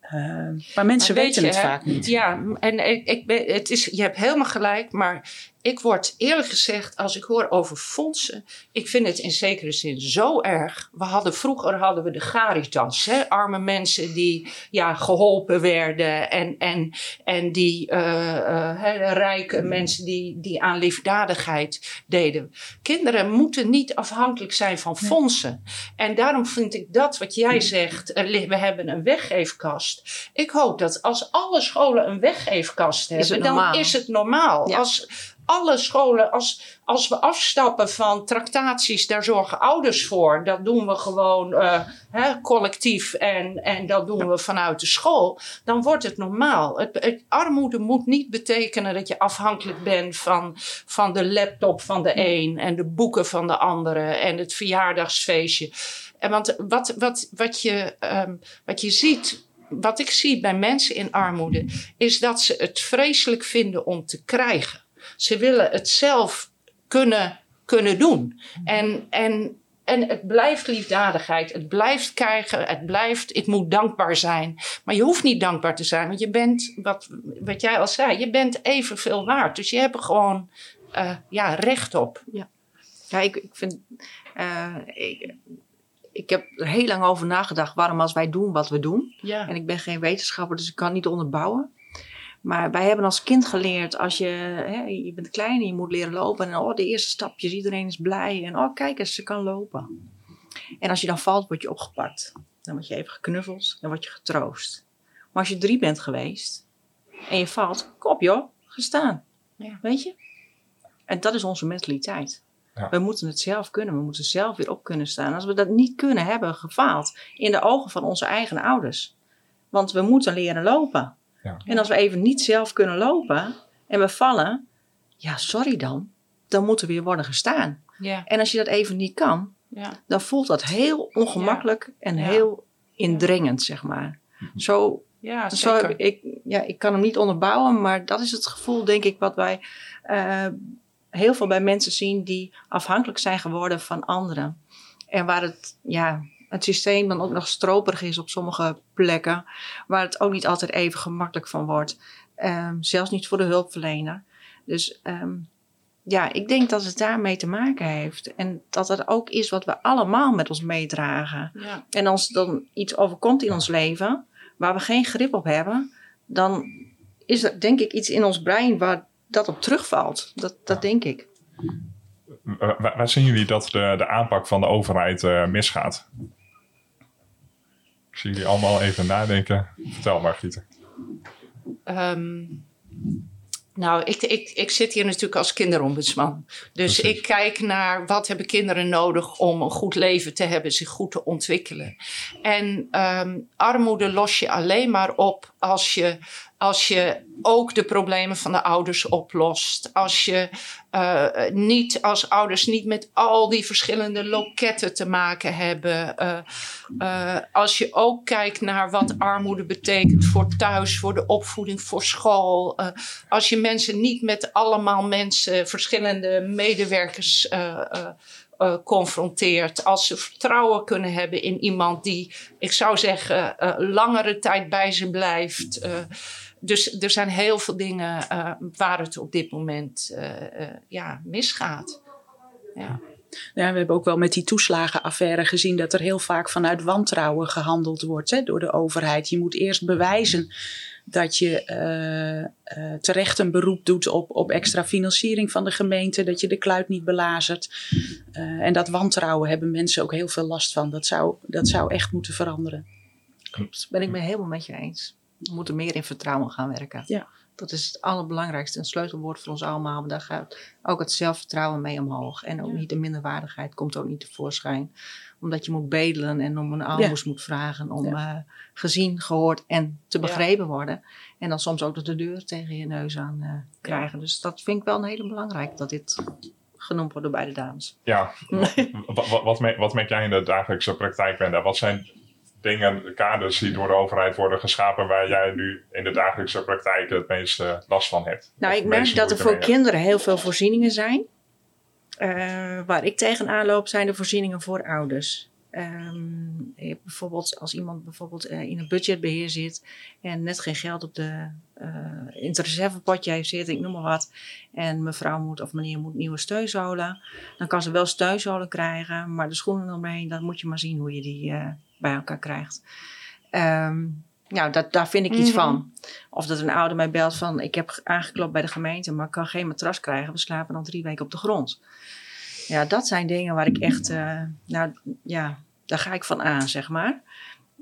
Ehm, maar mensen Maar weten het hè, vaak niet. Ja, en ik, ik ben, het is, je hebt helemaal gelijk, maar ik word eerlijk gezegd, als ik hoor over fondsen, ik vind het in zekere zin zo erg. We hadden, vroeger hadden we de Caritas, hè, arme mensen die ja, geholpen werden en, en, en die eh, eh, hè, rijke mensen die, die aan liefdadigheid deden. Kinderen moeten niet afhankelijk zijn van fondsen. En daarom vind ik dat wat jij zegt, li- we hebben een weggeefkast. Ik hoop dat als alle scholen een weggeefkast Is hebben, dan is het normaal. Ja. Als alle scholen, als, als we afstappen van tractaties, daar zorgen ouders voor. Dat doen we gewoon eh, hè, collectief en, en dat doen we vanuit de school. Dan wordt het normaal. Het, het- armoede moet niet betekenen dat je afhankelijk bent van, van de laptop van de een en de boeken van de andere en het verjaardagsfeestje. En want wat, wat, wat, je, ehm, wat je ziet, wat ik zie bij mensen in armoede, is dat ze het vreselijk vinden om te krijgen. Ze willen het zelf kunnen, kunnen doen. En, en, en het blijft liefdadigheid. Het blijft krijgen. Het blijft, ik moet dankbaar zijn. Maar je hoeft niet dankbaar te zijn. Want je bent, wat, wat jij al zei, je bent evenveel waard. Dus je hebt er gewoon eh, ja, recht op. Ja, ik, ik vind. eh, ik, ik heb er heel lang over nagedacht waarom als wij doen wat we doen. Ja. En ik ben geen wetenschapper, dus ik kan niet onderbouwen. Maar wij hebben als kind geleerd, als je, hè, je bent klein en je moet leren lopen. En oh, de eerste stapjes, iedereen is blij. En oh, kijk eens, ze kan lopen. En als je dan valt, word je opgepakt. Dan word je even geknuffeld, dan word je getroost. Maar als je drie bent geweest en je valt, kop joh, gestaan. Ja. Weet je? En dat is onze mentaliteit. Ja. We moeten het zelf kunnen, we moeten zelf weer op kunnen staan. Als we dat niet kunnen, hebben we gefaald in de ogen van onze eigen ouders. Want we moeten leren lopen. Ja. En als we even niet zelf kunnen lopen en we vallen, ja, sorry dan. Dan moeten we weer worden gestaan. Ja. En als je dat even niet kan, Ja. dan voelt dat heel ongemakkelijk en Ja. heel indringend, zeg maar. Zo, Ja, zo ik, ja, ik kan hem niet onderbouwen, maar dat is het gevoel, denk ik, wat wij eh, heel veel bij mensen zien die afhankelijk zijn geworden van anderen. En waar het, ja, het systeem dan ook nog stroperig is op sommige plekken, waar het ook niet altijd even gemakkelijk van wordt. Ehm, zelfs niet voor de hulpverlener. Dus ehm, ja, ik denk dat het daarmee te maken heeft. En dat het ook is wat we allemaal met ons meedragen. Ja. En als dan iets overkomt in ons leven waar we geen grip op hebben, dan is er denk ik iets in ons brein waar dat op terugvalt. Dat, dat denk ik. Waar, waar zien jullie dat de, de aanpak van de overheid uh, misgaat? Ik zie jullie allemaal even nadenken. Vertel maar, Gieter. Um, nou, ik, ik, ik zit hier natuurlijk als kinderombudsman. Dus Precies. ik kijk naar wat hebben kinderen nodig om een goed leven te hebben, zich goed te ontwikkelen. En um, armoede los je alleen maar op als je als je ook de problemen van de ouders oplost. Als je uh, niet als ouders niet met al die verschillende loketten te maken hebben. Uh, uh, als je ook kijkt naar wat armoede betekent voor thuis, voor de opvoeding, voor school. als je mensen niet met allemaal mensen, verschillende medewerkers. Confronteert. Als ze vertrouwen kunnen hebben in iemand die, ik zou zeggen, langere tijd bij ze blijft. Dus er zijn heel veel dingen uh, waar het op dit moment uh, uh, ja, misgaat. Ja. Ja, we hebben ook wel met die toeslagenaffaire gezien dat er heel vaak vanuit wantrouwen gehandeld wordt hè, door de overheid. Je moet eerst bewijzen dat je uh, terecht een beroep doet op, op extra financiering van de gemeente, dat je de kluit niet belazert. en dat wantrouwen hebben mensen ook heel veel last van. Dat zou, dat zou echt moeten veranderen. Klopt, ben ik me helemaal met je eens. We moeten meer in vertrouwen gaan werken. Ja. Dat is het allerbelangrijkste. Een sleutelwoord voor ons allemaal. Want daar gaat ook het zelfvertrouwen mee omhoog. En ook ja. niet de minderwaardigheid komt ook niet tevoorschijn. Omdat je moet bedelen en om een aalmoes ja. moet vragen. Om ja. uh, gezien, gehoord en te begrepen worden. En dan soms ook de deur tegen je neus aan uh, krijgen. Dus dat vind ik wel een hele belangrijk. Dat dit genoemd wordt door beide dames. Ja, wat, wat, wat, wat merk jij in de dagelijkse praktijk, Wenda? Wat zijn dingen, kaders die door de overheid worden geschapen waar jij nu in de dagelijkse praktijk het meeste last van hebt? Nou, ik merk dat er voor kinderen heel veel voorzieningen zijn. Uh, waar ik tegenaan loop zijn de voorzieningen voor ouders. Um, bijvoorbeeld als iemand bijvoorbeeld uh, in een budgetbeheer zit en net geen geld op de, uh, in het reservepotje heeft zitten, ik noem maar wat. En mevrouw moet of meneer moet nieuwe steunzolen. Dan kan ze wel steunzolen krijgen, maar de schoenen eromheen, dan moet je maar zien hoe je die uh, bij elkaar krijgt. Um, nou, dat, daar vind ik iets mm -hmm. van. Of dat een ouder mij belt van, ik heb aangeklopt bij de gemeente, maar ik kan geen matras krijgen. We slapen dan drie weken op de grond. Ja, dat zijn dingen waar ik echt, uh, nou ja, daar ga ik van aan, zeg maar.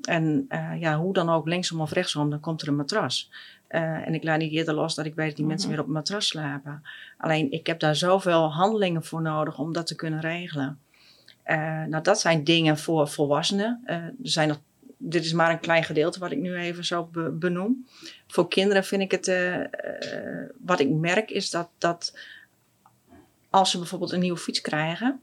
En uh, ja, hoe dan ook, linksom of rechtsom, dan komt er een matras. Uh, en ik laat niet eerder los dat ik weet dat die mensen -hmm. weer op een matras slapen. Alleen, ik heb daar zoveel handelingen voor nodig om dat te kunnen regelen. Uh, nou, dat zijn dingen voor volwassenen. Er zijn nog, dit is maar een klein gedeelte wat ik nu even zo be benoem. Voor kinderen vind ik het, wat ik merk is dat, dat als ze bijvoorbeeld een nieuwe fiets krijgen,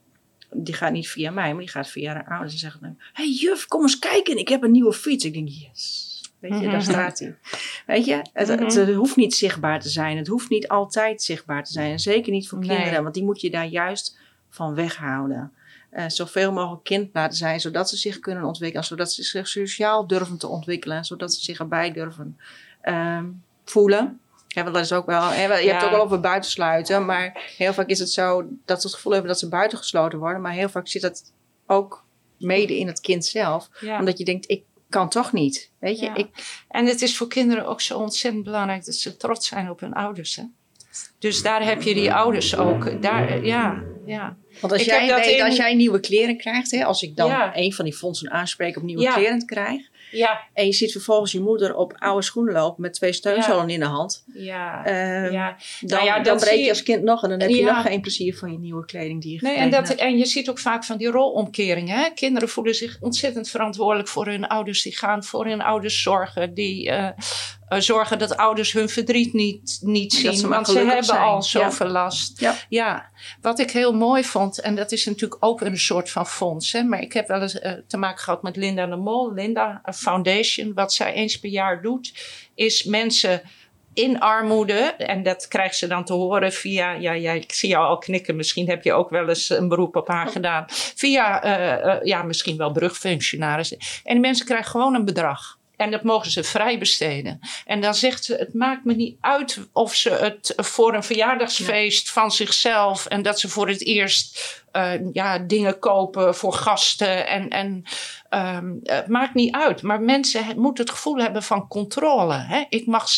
die gaat niet via mij, maar die gaat via haar ouders. En zeggen dan, hey juf, kom eens kijken, ik heb een nieuwe fiets. Ik denk, yes. Weet je, mm -hmm. daar staat hij. Weet je, het, mm -hmm. het, hoeft niet zichtbaar te zijn. Het hoeft niet altijd zichtbaar te zijn. En zeker niet voor kinderen, want die moet je daar juist van weghouden. Uh, zoveel mogelijk kind laten zijn, zodat ze zich kunnen ontwikkelen, zodat ze zich sociaal durven te ontwikkelen, zodat ze zich erbij durven uh, voelen. Ja, want dat is ook wel, je hebt het ook wel over buitensluiten, maar heel vaak is het zo dat ze het gevoel hebben dat ze buitengesloten worden, maar heel vaak zit dat ook mede in het kind zelf, ja. omdat je denkt, ik kan toch niet, weet je. Ja. Ik, en het is voor kinderen ook zo ontzettend belangrijk dat ze trots zijn op hun ouders, hè? Dus daar heb je die ouders ook. Daar, ja, ja. Want als, jij, weet, in... als jij nieuwe kleren krijgt, hè, als ik dan een van die fondsen aanspreek op nieuwe kleren krijg. Ja. En je ziet vervolgens je moeder op oude schoenen lopen met twee steunzolen ja. in de hand. Ja. Um, ja. Dan, nou dan breek je als kind nog en dan heb je nog geen plezier van je nieuwe kleding die je nee, en, dat, en je ziet ook vaak van die rolomkeringen. Hè? Kinderen voelen zich ontzettend verantwoordelijk voor hun ouders. Die gaan voor hun ouders zorgen. Die uh, uh, zorgen dat ouders hun verdriet niet, niet zien. Ze want ze hebben zijn. al zoveel ja. last. Ja. ja. Wat ik heel mooi vond, en dat is natuurlijk ook een soort van fonds. Hè, maar ik heb wel eens uh, te maken gehad met Linda de Mol, Linda Foundation. Wat zij eens per jaar doet, is mensen in armoede, en dat krijgt ze dan te horen via, ja, ja, ik zie jou al knikken, misschien heb je ook wel eens een beroep op haar gedaan, via, uh, uh, ja, misschien wel brugfunctionarissen. En die mensen krijgen gewoon een bedrag. En dat mogen ze vrij besteden. En dan zegt ze: Het maakt me niet uit of ze het voor een verjaardagsfeest ja. van zichzelf. en dat ze voor het eerst eh, ja, dingen kopen voor gasten. En, en ehm, het maakt niet uit. Maar mensen moeten het gevoel hebben van controle. Hè? Ik mag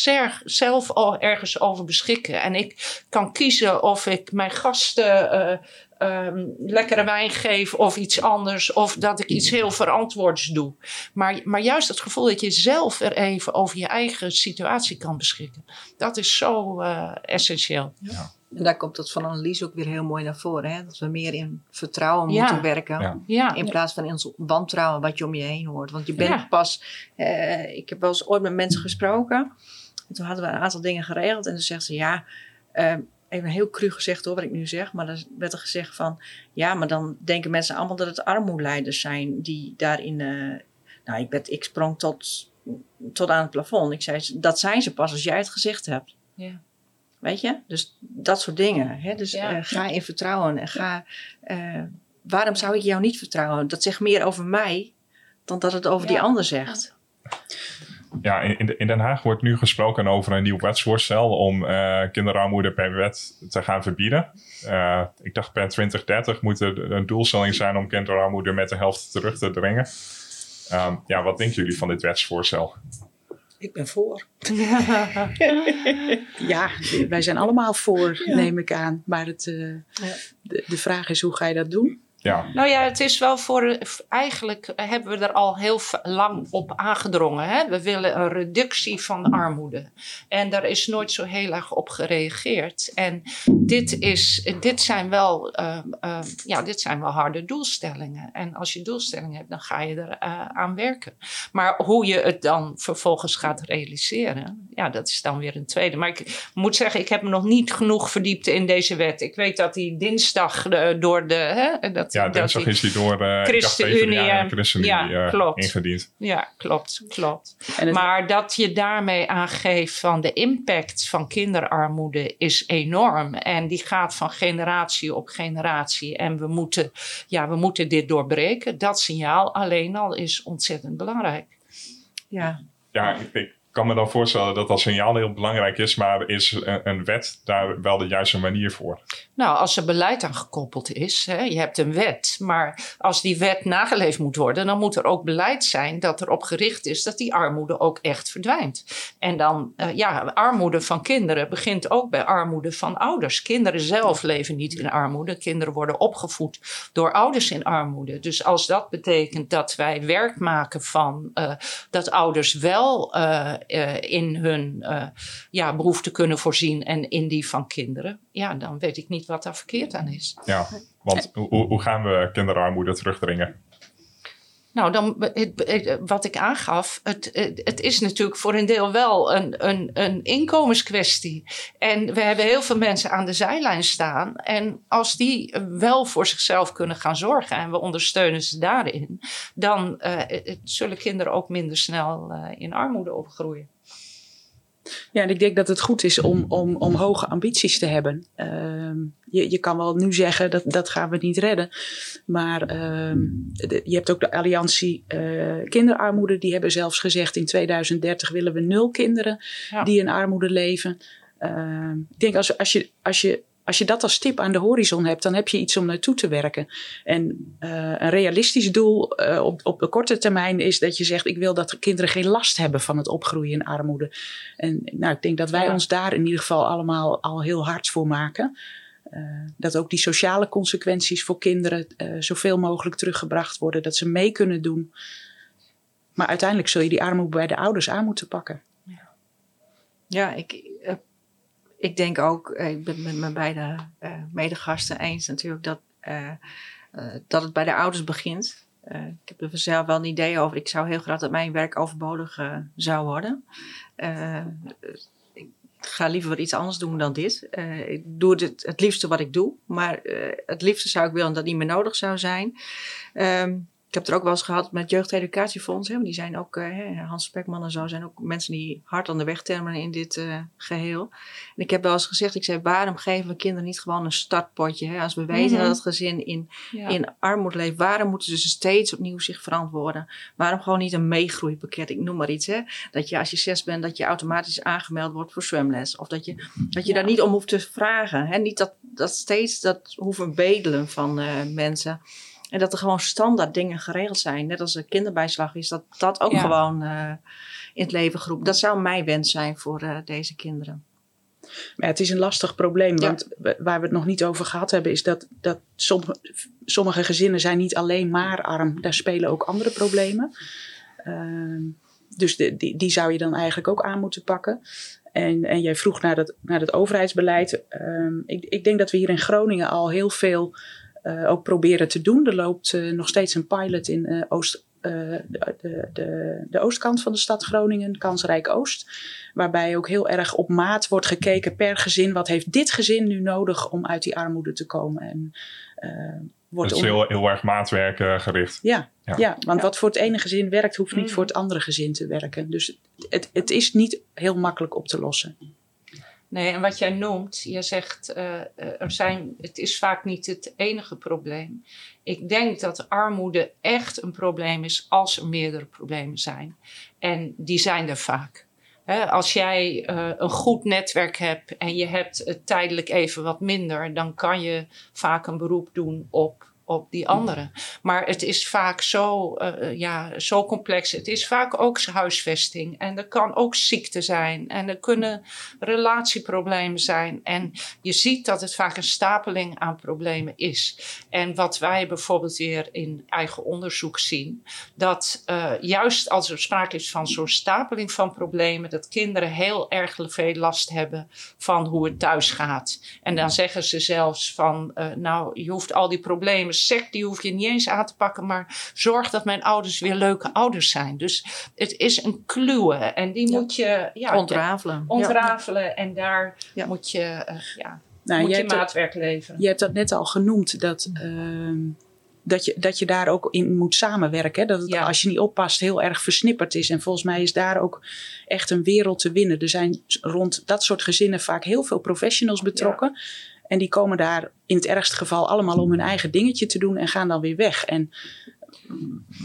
zelf ergens over beschikken. En ik kan kiezen of ik mijn gasten. Uh, um, lekkere wijn geef of iets anders. Of dat ik iets heel verantwoords doe. Maar, maar juist het gevoel dat je zelf er even over je eigen situatie kan beschikken. Dat is zo uh, essentieel. Ja. En daar komt het van Annelies ook weer heel mooi naar voren. Hè? Dat we meer in vertrouwen moeten werken. Ja. In plaats van in wantrouwen wat je om je heen hoort. Want je bent pas... Uh, ik heb wel eens ooit met mensen gesproken. En toen hadden we een aantal dingen geregeld. En toen zegt ze ja... Uh, even heel cru gezegd hoor, wat ik nu zeg. Maar dan werd er gezegd van... Ja, maar dan denken mensen allemaal dat het armoedeleiders zijn... die daarin... Uh, nou, ik, ben, ik sprong tot, tot aan het plafond. Ik zei, dat zijn ze pas als jij het gezegd hebt. Ja. Weet je? Dus dat soort dingen. Hè? Dus uh, ga in vertrouwen. En ga, uh, waarom zou ik jou niet vertrouwen? Dat zegt meer over mij dan dat het over die ander zegt. Ja, in, in, Den Haag wordt nu gesproken over een nieuw wetsvoorstel om uh, kinderarmoede per wet te gaan verbieden. ik dacht per 2030 moet er een doelstelling zijn om kinderarmoede met de helft terug te dringen. Um, ja, wat denken jullie van dit wetsvoorstel? Ik ben voor. ja, wij zijn allemaal voor, neem ik aan. Maar het, uh, de, de vraag is, hoe ga je dat doen? Ja. Nou ja, het is wel voor. Eigenlijk hebben we er al heel lang op aangedrongen. Hè? We willen een reductie van de armoede. En daar is nooit zo heel erg op gereageerd. En dit, is, dit, zijn, wel, uh, uh, ja, dit zijn wel harde doelstellingen. En als je doelstellingen hebt, dan ga je er uh, aan werken. Maar hoe je het dan vervolgens gaat realiseren, ja, dat is dan weer een tweede. Maar ik moet zeggen, ik heb me nog niet genoeg verdiept in deze wet. Ik weet dat die dinsdag door de. Hè, ja, dinsdag is die door ChristenUnie uh, ChristenUnie ja, uh, klopt. ingediend. Ja, klopt, klopt. Maar dat je daarmee aangeeft van de impact van kinderarmoede is enorm. En die gaat van generatie op generatie. En we moeten, ja, we moeten dit doorbreken. Dat signaal alleen al is ontzettend belangrijk. Ja, ja ik, kan me dan voorstellen dat dat signaal heel belangrijk is, maar is een, wet daar wel de juiste manier voor? Nou, als er beleid aan gekoppeld is, hè, je hebt een wet, maar als die wet nageleefd moet worden, dan moet er ook beleid zijn dat erop gericht is dat die armoede ook echt verdwijnt. En dan, uh, ja, armoede van kinderen begint ook bij armoede van ouders. Kinderen zelf leven niet in armoede, kinderen worden opgevoed door ouders in armoede. Dus als dat betekent dat wij werk maken van uh, dat ouders wel. Uh, in hun uh, ja, behoeften kunnen voorzien en in die van kinderen, ja, dan weet ik niet wat daar verkeerd aan is. Ja, want hoe, hoe gaan we kinderarmoede terugdringen? Nou, dan, wat ik aangaf, het, het is natuurlijk voor een deel wel een, een, een inkomenskwestie. En we hebben heel veel mensen aan de zijlijn staan. En als die wel voor zichzelf kunnen gaan zorgen en we ondersteunen ze daarin, dan uh, zullen kinderen ook minder snel uh, in armoede opgroeien. Ja, en ik denk dat het goed is om, om, om hoge ambities te hebben. Uh, je, je kan wel nu zeggen dat dat gaan we niet redden. Maar de, je hebt ook de Alliantie uh, Kinderarmoede. Die hebben zelfs gezegd in 2030 willen we nul kinderen ja. die in armoede leven. Uh, ik denk als, als, je, als je als je dat als stip aan de horizon hebt, dan heb je iets om naartoe te werken. En uh, een realistisch doel uh, op, op de korte termijn is dat je zegt: ik wil dat kinderen geen last hebben van het opgroeien in armoede. En nou, ik denk dat wij ja. ons daar in ieder geval allemaal al heel hard voor maken. Uh, dat ook die sociale consequenties voor kinderen zoveel mogelijk teruggebracht worden, dat ze mee kunnen doen. Maar uiteindelijk zul je die armoede bij de ouders aan moeten pakken. Ja, ja ik, ik denk ook, eh, ik ben met mijn beide uh, medegasten eens natuurlijk, dat, uh, dat het bij de ouders begint. ik heb er zelf wel een idee over. Ik zou heel graag dat mijn werk overbodig zou worden. ik ga liever wat iets anders doen dan dit. ik doe het, het liefste wat ik doe, maar het liefste zou ik willen dat niet meer nodig zou zijn. Um, ik heb het er ook wel eens gehad met Jeugdeducatiefonds. Hè, die zijn ook, uh, Hans Spekman en zo, zijn ook mensen die hard aan de weg termen in dit uh, geheel. En ik heb wel eens gezegd, ik zei, waarom geven we kinderen niet gewoon een startpotje? Hè? Als we weten mm -hmm. dat het gezin in, ja. in armoede leeft, waarom moeten ze steeds opnieuw zich verantwoorden? Waarom gewoon niet een meegroeipakket? Ik noem maar iets, hè. Dat je als je zes bent, dat je automatisch aangemeld wordt voor zwemles. Of dat je, dat je ja. daar niet om hoeft te vragen. Hè? Niet dat, dat steeds dat hoeven bedelen van uh, mensen. En dat er gewoon standaard dingen geregeld zijn. Net als een kinderbijslag is dat dat ook ja. gewoon uh, in het leven geroepen. Dat zou mijn wens zijn voor uh, deze kinderen. Maar het is een lastig probleem. Ja. Want waar we het nog niet over gehad hebben, is dat, dat sommige, sommige gezinnen zijn niet alleen maar arm. Daar spelen ook andere problemen. Uh, dus de, die, die zou je dan eigenlijk ook aan moeten pakken. En, en jij vroeg naar dat, naar dat overheidsbeleid. Um, ik, ik denk dat we hier in Groningen al heel veel ook proberen te doen. Er loopt uh, nog steeds een pilot in uh, Oost, de, de, de, de, oostkant van de stad Groningen, Kansrijk Oost. Waarbij ook heel erg op maat wordt gekeken per gezin. Wat heeft dit gezin nu nodig om uit die armoede te komen? En, wordt heel, heel erg maatwerk gericht. Ja, ja. ja want ja. wat voor het ene gezin werkt, hoeft niet mm. voor het andere gezin te werken. Dus het, het is niet heel makkelijk op te lossen. Nee, en wat jij noemt, je zegt, uh, er zijn, het is vaak niet het enige probleem. Ik denk dat armoede echt een probleem is als er meerdere problemen zijn. En die zijn er vaak. Als jij uh, een goed netwerk hebt en je hebt het tijdelijk even wat minder, dan kan je vaak een beroep doen op op die anderen. Maar het is vaak zo, uh, ja, zo complex. Het is vaak ook huisvesting. En er kan ook ziekte zijn. En er kunnen relatieproblemen zijn. En je ziet dat het vaak een stapeling aan problemen is. En wat wij bijvoorbeeld weer in eigen onderzoek zien, dat uh, juist als er sprake is van zo'n stapeling van problemen, dat kinderen heel erg veel last hebben van hoe het thuis gaat. En dan zeggen ze zelfs van, uh, nou, je hoeft al die problemen sect, die hoef je niet eens aan te pakken, maar zorg dat mijn ouders weer leuke ouders zijn. Dus het is een kluwe en die ja. moet je ja, ontrafelen. ontrafelen en daar moet je, uh, ja, nou, moet je, maatwerk dat, leveren. Je hebt dat net al genoemd, dat... Uh, dat je, dat je daar ook in moet samenwerken. Dat het, ja. als je niet oppast, heel erg versnipperd is. En volgens mij is daar ook echt een wereld te winnen. Er zijn rond dat soort gezinnen vaak heel veel professionals betrokken. Ja. En die komen daar in het ergste geval allemaal om hun eigen dingetje te doen en gaan dan weer weg. En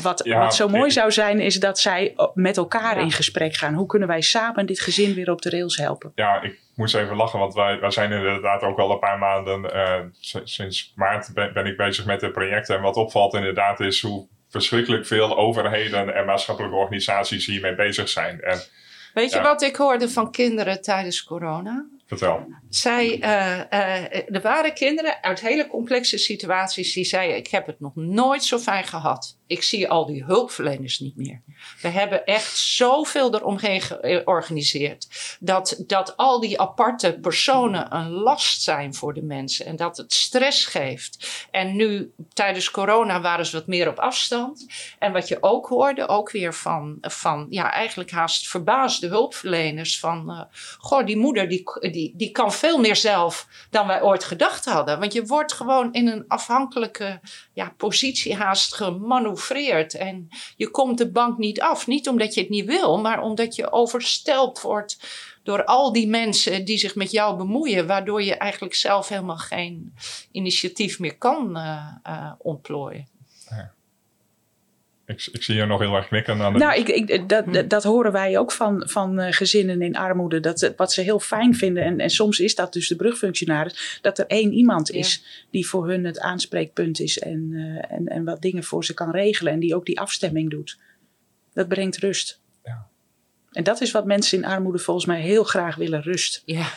wat, ja, wat zo mooi ik, zou zijn, is dat zij met elkaar ja. in gesprek gaan. Hoe kunnen wij samen dit gezin weer op de rails helpen? Ja, ik moest even lachen, want wij, wij zijn inderdaad ook al een paar maanden, uh, sinds maart ben, ben, ik bezig met het project. En wat opvalt inderdaad is hoe verschrikkelijk veel overheden en maatschappelijke organisaties hiermee bezig zijn. En, Weet je ja. wat ik hoorde van kinderen tijdens corona? Vertel. Zij, uh, uh, er waren kinderen uit hele complexe situaties die zeiden: Ik heb het nog nooit zo fijn gehad. Ik zie al die hulpverleners niet meer. We hebben echt zoveel eromheen georganiseerd. Dat, dat al die aparte personen een last zijn voor de mensen. En dat het stress geeft. En nu, tijdens corona, waren ze wat meer op afstand. En wat je ook hoorde, ook weer van, van ja, eigenlijk haast verbaasde hulpverleners. Van, uh, goh, die moeder die, die, die kan veel meer zelf dan wij ooit gedacht hadden. Want je wordt gewoon in een afhankelijke ja, positie haast gemanoeuvreerd. En je komt de bank niet af. Niet omdat je het niet wil, maar omdat je overstelpt wordt door al die mensen die zich met jou bemoeien. Waardoor je eigenlijk zelf helemaal geen initiatief meer kan uh, uh, ontplooien. Ik, ik, zie je nog heel erg knikken. Aan de... Nou, ik, ik, dat, dat, dat, horen wij ook van, van uh, gezinnen in armoede. Dat, wat ze heel fijn vinden, en, en soms is dat dus de brugfunctionaris, dat er één iemand ja. is die voor hun het aanspreekpunt is en, uh, en, en wat dingen voor ze kan regelen. En die ook die afstemming doet. Dat brengt rust. Ja. En dat is wat mensen in armoede volgens mij heel graag willen, rust. Ja.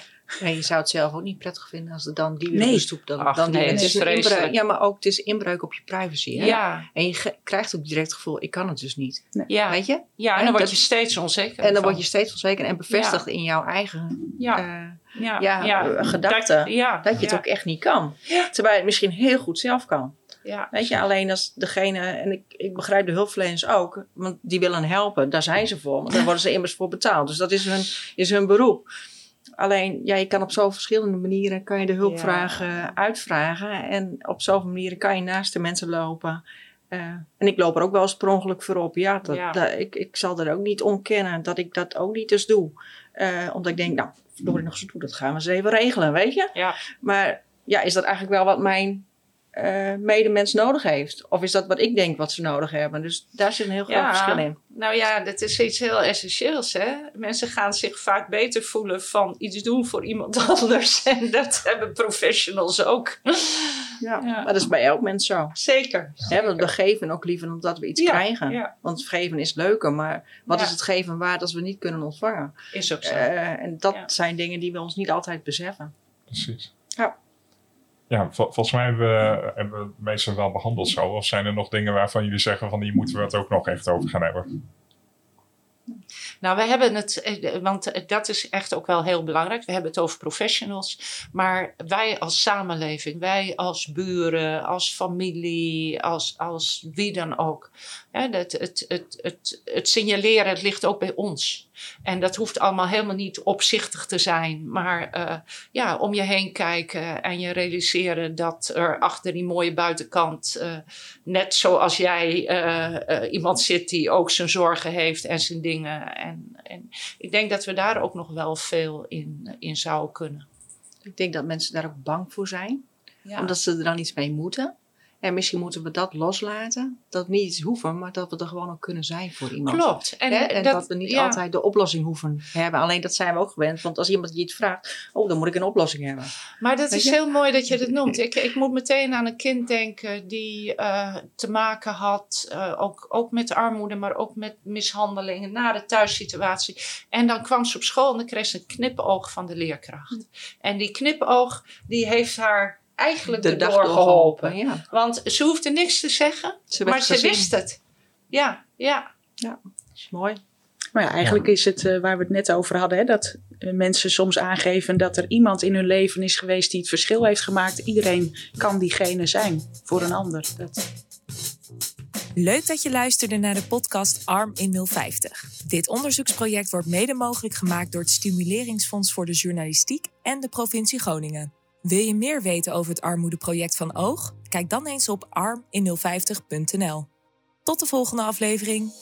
Ja, je zou het zelf ook niet prettig vinden als er dan die weer nee. op de stoep dan, Ach, dan die nee, het is inbreuk. Ja, maar ook het is inbreuk op je privacy. Hè? Ja. En je krijgt ook direct het gevoel, ik kan het dus niet. Nee. Ja. Weet je? Ja, en dan word je steeds onzeker. En dan word je steeds onzeker en bevestigd ja. in jouw eigen ja. Uh, ja. Ja, ja. gedachten. Dat, ja. dat je het ook echt niet kan. Terwijl je het misschien heel goed zelf kan. Ja. Weet je, alleen als degene, en ik, ik begrijp de hulpverleners ook, want die willen helpen, daar zijn ze voor, want daar worden ze immers voor betaald. Dus dat is hun, is hun beroep. Alleen, ja, je kan op zoveel verschillende manieren kan je de hulpvragen ja. uitvragen. En op zoveel manieren kan je naast de mensen lopen. Eh, en ik loop er ook wel eens per ongeluk voor op. Ja, dat, Ja. dat- ik, ik zal er ook niet ontkennen dat ik dat ook niet eens doe. Eh, omdat ik denk, nou, verdorie nog zo toe, dat gaan we eens even regelen, weet je? Ja. Maar ja, is dat eigenlijk wel wat mijn eh, medemens nodig heeft? Of is dat wat ik denk wat ze nodig hebben? Dus daar zit een heel groot Ja. verschil in. Nou ja, dat is iets heel essentieels. Hè? Mensen gaan zich vaak beter voelen van iets doen voor iemand anders. En dat hebben professionals ook. Ja. Ja. Maar dat is bij elk mens zo. Zeker. Hè, want we geven ook liever dan dat we iets Ja, krijgen. ja. Want geven is leuker, maar wat Ja. is het geven waard als we niet kunnen ontvangen? Is ook zo. Eh, en dat Ja. zijn dingen die we ons niet altijd beseffen. Precies. Ja. Ja, vol- volgens mij hebben we, hebben het meeste wel behandeld zo. Of zijn er nog dingen waarvan jullie zeggen van die moeten we het ook nog even over gaan hebben? Nou, we hebben het, eh, want eh, dat is echt ook wel heel belangrijk. We hebben het over professionals. Maar wij als samenleving, wij als buren, als familie, als, als wie dan ook. Dat, het, het, het, het signaleren, het ligt ook bij ons. En dat hoeft allemaal helemaal niet opzichtig te zijn. Maar eh, ja, om je heen kijken en je realiseren dat er achter die mooie buitenkant, eh, net zoals jij, eh, iemand zit die ook zijn zorgen heeft en zijn dingen. En, en ik denk dat we daar ook nog wel veel in, in zouden kunnen. Ik denk dat mensen daar ook bang voor zijn. Ja. Omdat ze er dan iets mee moeten. En misschien moeten we dat loslaten. Dat niet iets hoeven, maar dat we er gewoon ook kunnen zijn voor iemand. Klopt. En, en dat, we niet ja. altijd de oplossing hoeven hebben. Alleen dat zijn we ook gewend. Want als iemand je iets vraagt, oh, dan moet ik een oplossing hebben. Maar dat Weet is je? heel mooi dat je dat noemt. Ik, ik moet meteen aan een kind denken die eh, te maken had, eh, ook, ook met armoede, maar ook met mishandelingen na de thuissituatie. En dan kwam ze op school en dan kreeg ze een knipoog van de leerkracht. En die knipoog, die heeft haar eigenlijk De erdoor dag geholpen. Ja, Want ze hoefde niks te zeggen, ze maar ze wist het. Ja, ja. Dat is mooi. Maar ja, eigenlijk is het eh, waar we het net over hadden, hè, dat eh, mensen soms aangeven dat er iemand in hun leven is geweest die het verschil heeft gemaakt. Iedereen kan diegene zijn voor een ander. Dat, Leuk dat je luisterde naar de podcast Arm in 050. Dit onderzoeksproject wordt mede mogelijk gemaakt door het Stimuleringsfonds voor de Journalistiek en de provincie Groningen. Wil je meer weten over het armoedeproject van Oog? Kijk dan eens op armin050.nl. Tot de volgende aflevering.